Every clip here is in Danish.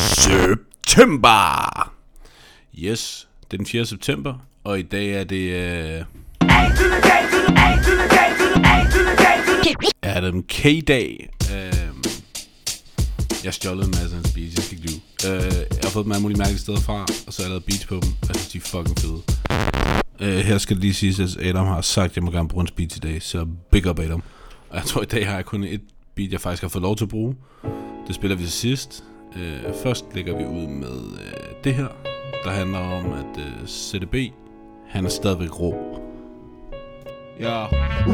September! Yes, det er den 4. september, og i dag er det øh, Adam K-dag. Øh, jeg har stjålet en masse af hans beats, jeg skal ikke lyve. Øh, jeg har fået dem alle mulige mærkelige steder fra, og så har jeg lavet beats på dem. Jeg synes, de er fucking fede. Øh, her skal det lige siges, at Adam har sagt, at jeg må gerne bruge en beat i dag, så big up Adam. Og jeg tror, i dag har jeg kun et beat, jeg faktisk har fået lov til at bruge. Det spiller vi til sidst. Øh, først lægger vi ud med øh, det her, der handler om, at øh, CDB, han er stadigvæk rå. Ja.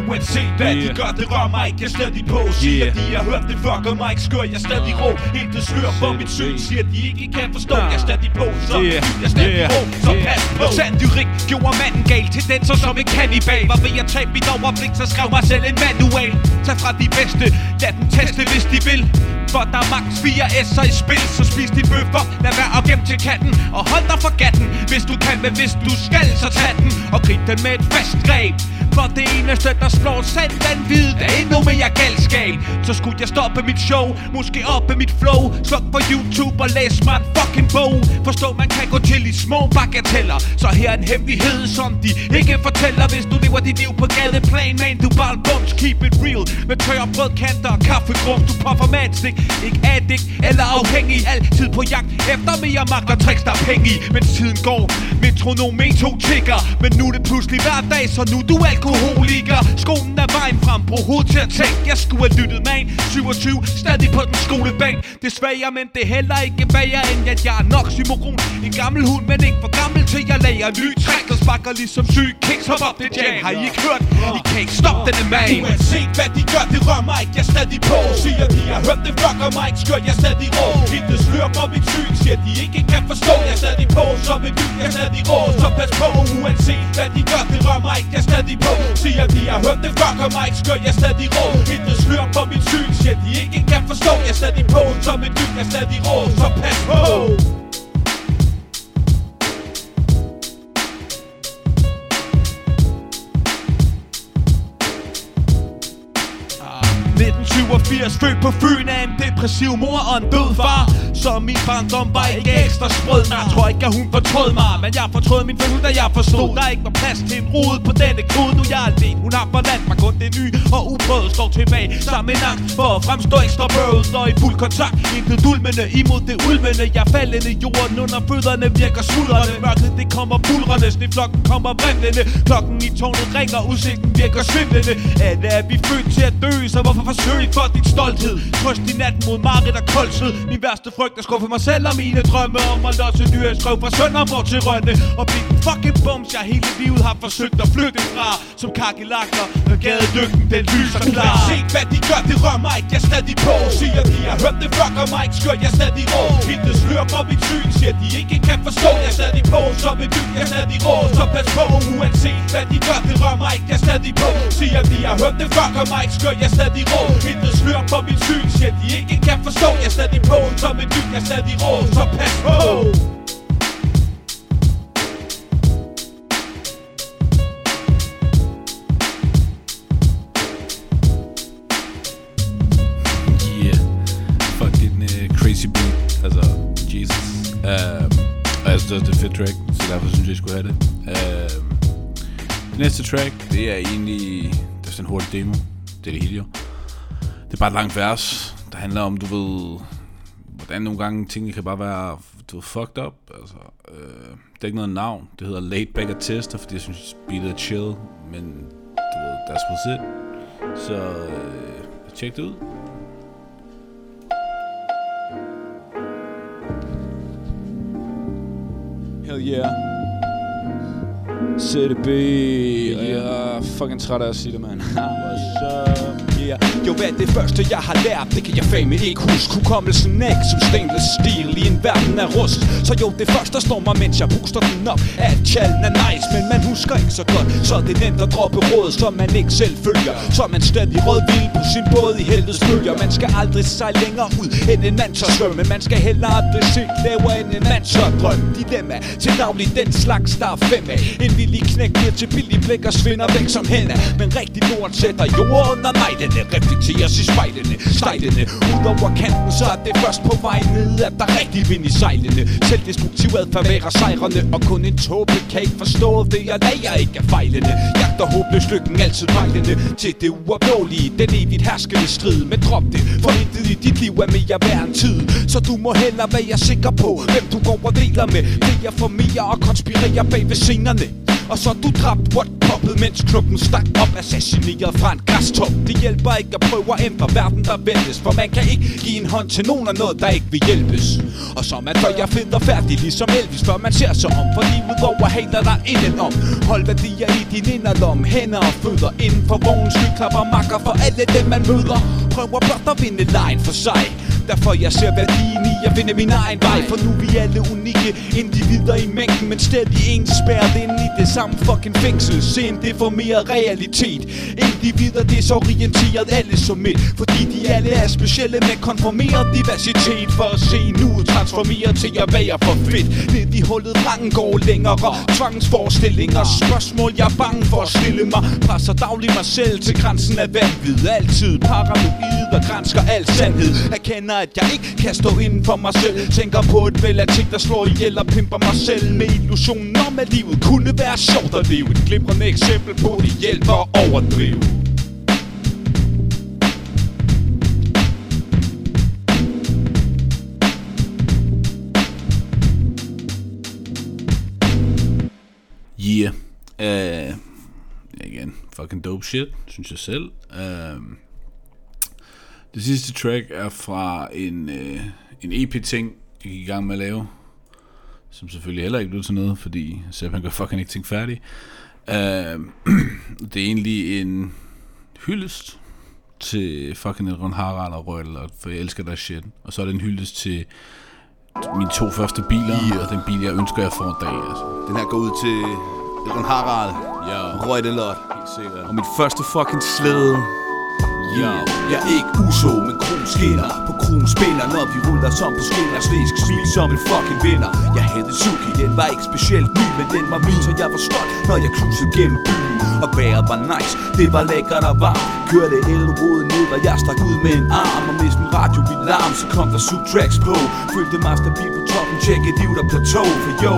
Uanset hvad de gør, det rører mig ikke, jeg er stadig på. Siger Yeah. de, jeg har hørt det fucker mig ikke skør. Jeg er stadig rå, helt det slør for mit syn Siger de ikke kan forstå, jeg er stadig på. Så Yeah. jeg er stadig Yeah. rå, så Yeah. pas på. Sandyrik gjorde manden gal Tendenser som en kannibal Var ved at tabe mit overblik, så skrev mig selv en manual. Tag fra de bedste, lad dem teste hvis de vil for der er max 4 S'er i spil Så spis din bøffer, lad være at gemme til katten Og hold dig for gatten. Hvis du kan, men hvis du skal, så tag den. Og grib den med et fast greb. For det eneste, der slår sand vanvid Det er endnu mere galskab. Så skulle jeg stoppe mit show Måske oppe mit flow. Sluk på YouTube og læs mig en fucking bog. Forstå, man kan gå til i små bagateller. Så her er en hemmelighed, som de ikke fortæller. Hvis du lever dit liv på gadeplan Man, du bare bums, keep it real. Med tørre brødkanter og kaffegrum Du puffer matstik, ikke addict eller afhængig. Altid på jagt efter mere magt og tricks, der er penge i. Men tiden går, metronom to tigger Men nu er det pludselig hver dag, så nu er du alkoholiker. Skolen er vejen frem, på hovedet til at tænke. Jeg skulle have lyttet med en 27, stadig på den skolebænk. Desværre, men det er heller ikke værre End at jeg er nok symoron En gammel hund, men ikke for gammel til jeg lager ny træk Og sparker ligesom syg kicks, hop op det jam. Har I ikke hørt? I kan ikke stoppe denne man. Uanset hvad de gør, det rører mig ikke, jeg er stadig på. Siger de, jeg har hørt det fucker mig ikke skør, jeg er stadig rå. Helt slør på mit syn, siger de ikke kan forstå. Jeg er stadig på, som en dyr, jeg er stadig rå. Så pas på, uanset hvad de gør, det rører mig ikke, jeg er stadig på Siger de, jeg har hørt det fucker mig ikke skør, jeg er stadig rå Intet det slør på mit syn, siger de ikke kan forstå. Jeg er stadig på, som et dyr, jeg er stadig rå Så pas på. 1987, født på Fyn af en depressiv mor og en død far. Så min barndom var ikke ekstra sprød. Jeg tror ikke, at hun fortrød mig Men jeg fortrød min fødsel, da jeg forstod Der ikke var plads til en rod på denne klode Nu er alene, hun har forladt mig Kun det nye og uprøvet står tilbage. Sammen med angst for at fremstå ekstra bøvet Når i fuld kontakt, intet dulmende Imod det ulmende, jeg faldende. Jorden under fødderne virker smuldrende. Mørket det kommer bulrende, sniflokken kommer vrimlende. Klokken i tårnet ringer, udsigten virker svimlende. Alle er vi født til at dø, så hvorfor forsøg for din stolthed. Trøst i natten mod Marit og koldtid. Min værste frygt er skuffe mig selv og mine drømme Om at losse dyr. Skrev fra Sønderborg til Rønne. Og blive den fucking bums, jeg hele livet har forsøgt at flygte fra. Som kakelakker, når gadedygten den lyser klar. Se hvad de gør, det rører mig ikke, jeg er stadig på Siger de, jeg har hørt det fucker mig ikke, skørt, jeg er stadig rå. Intet slør for mit syn, siger de. Ikke kan forstå Jeg er stadig på, så vil dyr, jeg er stadig rå Så pas på, uanset hvad de gør, det rører mig ikke, jeg er stadig på Siger de, jeg har hørt det fucker mig ikke, skørt, jeg er stadig rå. Intet slør på mit syn, siger de ikke kan forstå Jeg er stadig på, som en dyb jeg er stadig rå Så pas på Yeah. Fucking uh, crazy beat. Altså, Jesus. Um, og jeg synes også, det er fedt track, så derfor synes jeg, jeg skulle have det. uh, det næste track, det er egentlig... Det er sådan en hurtig demo. Det er det hele jo. Det er bare et langt vers, der handler om, du ved... Hvordan nogle gange tingene kan bare være du ved, fucked up. Altså, øh, det er ikke noget navn. Det hedder Late Back Tester, fordi jeg synes, beatet er chill. Men du ved, that's what's it. Så øh, tjek det ud. Hell yeah. CDB. Yeah. Jeg er fucking træt af at sige det, man. What's up? Yeah. Jo, hvad det første, jeg har lært? Det kan jeg fame ikke huske. Hukommelsen er ikke som stainless steel i en verden af rust. Så jo, det første, der slår mig, mens jeg booster den op, at challen er nice, men man husker ikke så godt. Så det er nemt at droppe råd, som man ikke selv følger. Så man stadig rødvild på sin båd i helvedes bølger. Man skal aldrig sejle længere ud end en mand tør svømme. Man skal heller aldrig se lavere end en mand tør drømme. Dilemma til daglig den slags, der er fem af. En frivillige knæk bliver til billig blæk og svinder væk som hænder Men rigtig lort sætter jord under neglene Reflekteres i spejlene, stejlene. Ud over kanten, så er det først på vej ned At der rigtig vind i sejlene. Selvdestruktiv adfærd værer sejrene Og kun en tåbe kan ikke forstå det Jeg lager ikke af fejlene. Jagter håbløs lykken altid vejlende Til det uopnåelige Den evigt herskende strid Men drop det, for intet i dit liv er mere værd end tid Så du må hellere være sikker på Hvem du går og deler med. Det er for mere og konspirerer bag ved scenerne og så du dræbt what poppet, mens klubben stak op Assassineret fra en græstop. Det hjælper ikke at prøve at ændre verden, der væltes For man kan ikke give en hånd til nogen af noget, der ikke vil hjælpes. Og så man tør jeg finder færdig, ligesom Elvis Før man ser sig om, for livet over hater der indenom Hold værdier i din inderlom, hænder og fødder Inden for vognens skyklapper makker for alle dem man møder. Prøver blot at vinde lejen for sig. Derfor jeg ser værdien i at finde min egen vej. For nu er vi alle unikke individer i mængden Men stadig en spærret ind i det samme fucking fængsel. Sind det for mere realitet. Individer desorienteret alle som et. Fordi de alle er specielle med konformeret diversitet. For at se nu transformere til at være for fedt. Ned i hullet rangen går længere. Tvangsforestillinger Spørgsmål jeg er bange for at stille mig. Presser dagligt mig selv til grænsen af vanvid. Altid paranoid og grænsker al sandhed. Erkender at jeg ikke kan stå inden for mig selv Tænker på et væld af ting der slår ihjel og pimper mig selv Med illusionen om at livet kunne være sjovt at leve Et glimrende eksempel på det hjælper at overdrive Yeah. Uh, igen, fucking dope shit, synes jeg selv. Uh, det sidste track er fra en, uh, en EP-ting, jeg gik i gang med at lave. Som selvfølgelig heller ikke blev til noget, fordi Sepp han gør fucking ikke ting færdig. Uh, det er egentlig en hyldest til fucking Ron Harald og Rødel, for jeg elsker der shit. Og så er det en hyldest til mine to første biler, yeah. og den bil, jeg ønsker, jeg får en dag. Altså. Den her går ud til Ron Harald, Ja, Røjdelot helt sikkert. og mit første fucking slæde. Ja. Jeg er ikke uso, men kron skinner. På kron spinner, når vi ruller som på skinner. Slisk smil som en fucking vinder. Jeg havde Suki, den var ikke specielt ny Men den var min, så jeg var stolt, når jeg cruisede gennem byen. Og vejret var nice, det var lækkert og varmt. Kørte elrode ned, og jeg stak ud med en arm. Og mens min radio ville larm, så kom der subtracks på. Følte mig stabil på toppen, tjekke liv der plateau. For jo,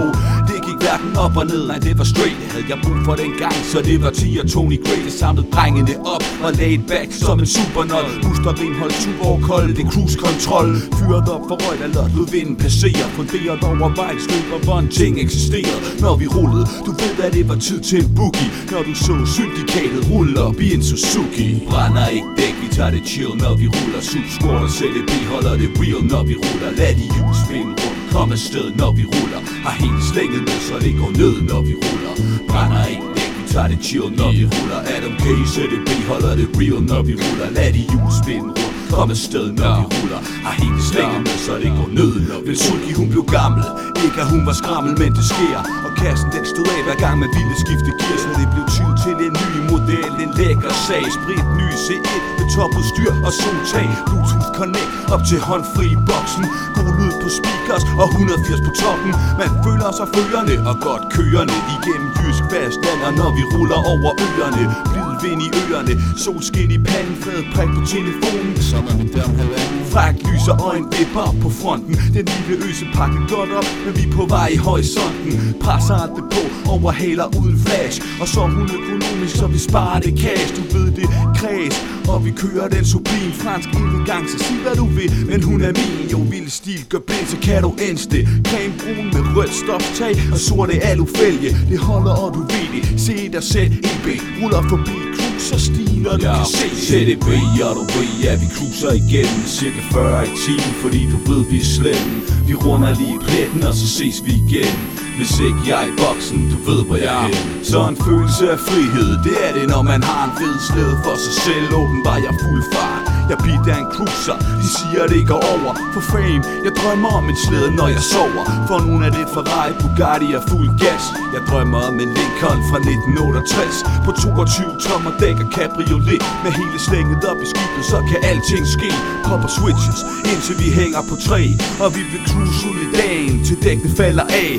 gik hverken op og ned, nej det var straight Det havde jeg brug for den gang, så det var 10 og Tony Gray Det samlede drengene op og laid back som en supernol Buster renhold, super kold, det cruise control Fyret op for røg, der lod vinden passere. Funderet over vejen, og hvor en ting eksisterer. Når vi rullede, du ved at det var tid til en boogie. Når du så syndikatet rulle op i en Suzuki. Brænder ikke dæk, vi tager det chill, når vi ruller. Subscore og CDB holder det real, når vi ruller. Lad de hjul spinde rundt, kom afsted, når vi ruller. Har helt slænget med, så det går ned, når vi ruller. Brænder ikke væk, vi tager det chill, når vi ruller. Adam K, CDB holder det real, når vi ruller. Lad de hjul spinde rundt Kom afsted, når vi ruller. Har helt slænget med, så det går ned når vi Sulki, hun blev gammel. Ikke at hun var skrammel, men det sker kassen den stod af hver gang man ville skifte gear Så det blev tid til en ny model En lækker sag, sprit ny C1 Med topudstyr og soltag. Bluetooth connect op til håndfri boksen. God lyd på speakers og 180 på toppen. Man føler sig førende og godt kørende Igennem jysk fastland Og når vi ruller over øerne Blid vind i øerne Solskin i panden, flad prik på telefonen. Så er vi der om halvanden. Fræk lys og øjen vipper på fronten. Den lille øse pakker godt op, men vi er på vej i horisonten. Presser alt det på, overhaler uden flash. Og så er hun økonomisk, så vi sparer det cash. Du ved det, kreds. Og vi kører den sublim fransk elegance, Så sig hvad du vil, men hun er min Jo, vild stil, gør blind, så kan du enste Creme brun med rødt stoftag Og sorte alufælge. Det holder, og du ved det. Se dig sæt EB, ruller forbi cruise og Du. Ja, kan se CDB, og du ved, ja, vi cruiser igennem Cirka 40 i timen, fordi du ved, vi er slemme. Vi runder lige pletten, og så ses vi igen hvis ikke jeg er i boksen, du ved, hvor jeg er Så en følelse af frihed, det er det, når man har en fed slæde for sig selv. Åbenbart jeg fuld fart. Jeg bliver en cruiser, de siger det går over for fame. Jeg drømmer om en slæde, når jeg sover. For nogen er det Ferrari, Bugatti er fuld gas. Jeg drømmer om en Lincoln fra 1968 på 22 tommer dæk og cabriolet. Med hele slænget op i skibet, så kan alting ske. Popper switches, indtil vi hænger på træ. Og vi vil cruise ud i dagen, til dækkene falder af.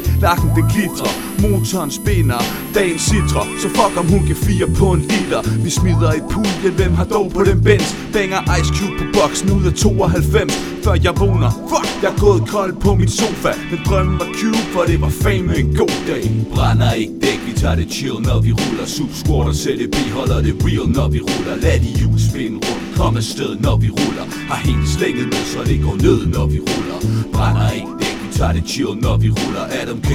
Lakken det glitrer. Motoren spinner, dagen sidrer Så fuck om hun kan fire på en liter. Vi smider i puljen, hvem har dog på den bens? Banger Ice Cube på boksen ud af 92 Før jeg vågner, fuck, jeg er gået kold på min sofa. Men drømmen var Cube, for det var fame en god dag. Brænder ikke dæk, vi tager det chill, når vi ruller. Sub squatter, CDB holder det real, når vi ruller. Lad de hjul spinde rundt, kom afsted, når vi ruller. Har hele slænget med, så det går ned, når vi ruller. Brænder ikke tager det chill, når vi ruller. Adam K,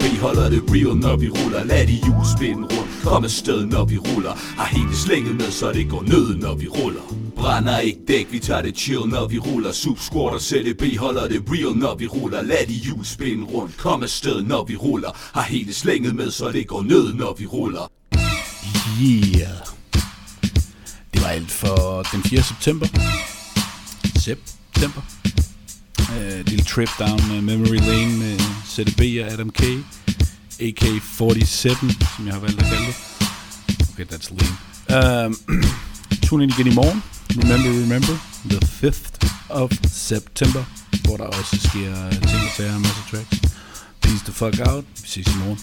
B holder det real, når vi ruller. Lad de hjul spinde rundt, kom afsted, når vi ruller. Har hele slænget med, så det går ned, når vi ruller. Brænder ikke dæk, vi tager det chill, når vi ruller. Sub squatter, CDB holder det real, når vi ruller. Lad de hjul spinde rundt, kom afsted, når vi ruller. Har hele slænget med, så det går ned, når vi ruller. Yeah. Det var alt for den 4. september. September. Uh, lille trip down uh, memory lane med ZDB og Adam K. AK-47, som jeg har valgt at kalde det. Okay, that's lame. Um, tune ind igen i morgen. Remember, remember, the 5th of September, hvor der også sker ting og sager og masser af tracks. Peace the fuck out. Vi ses i morgen.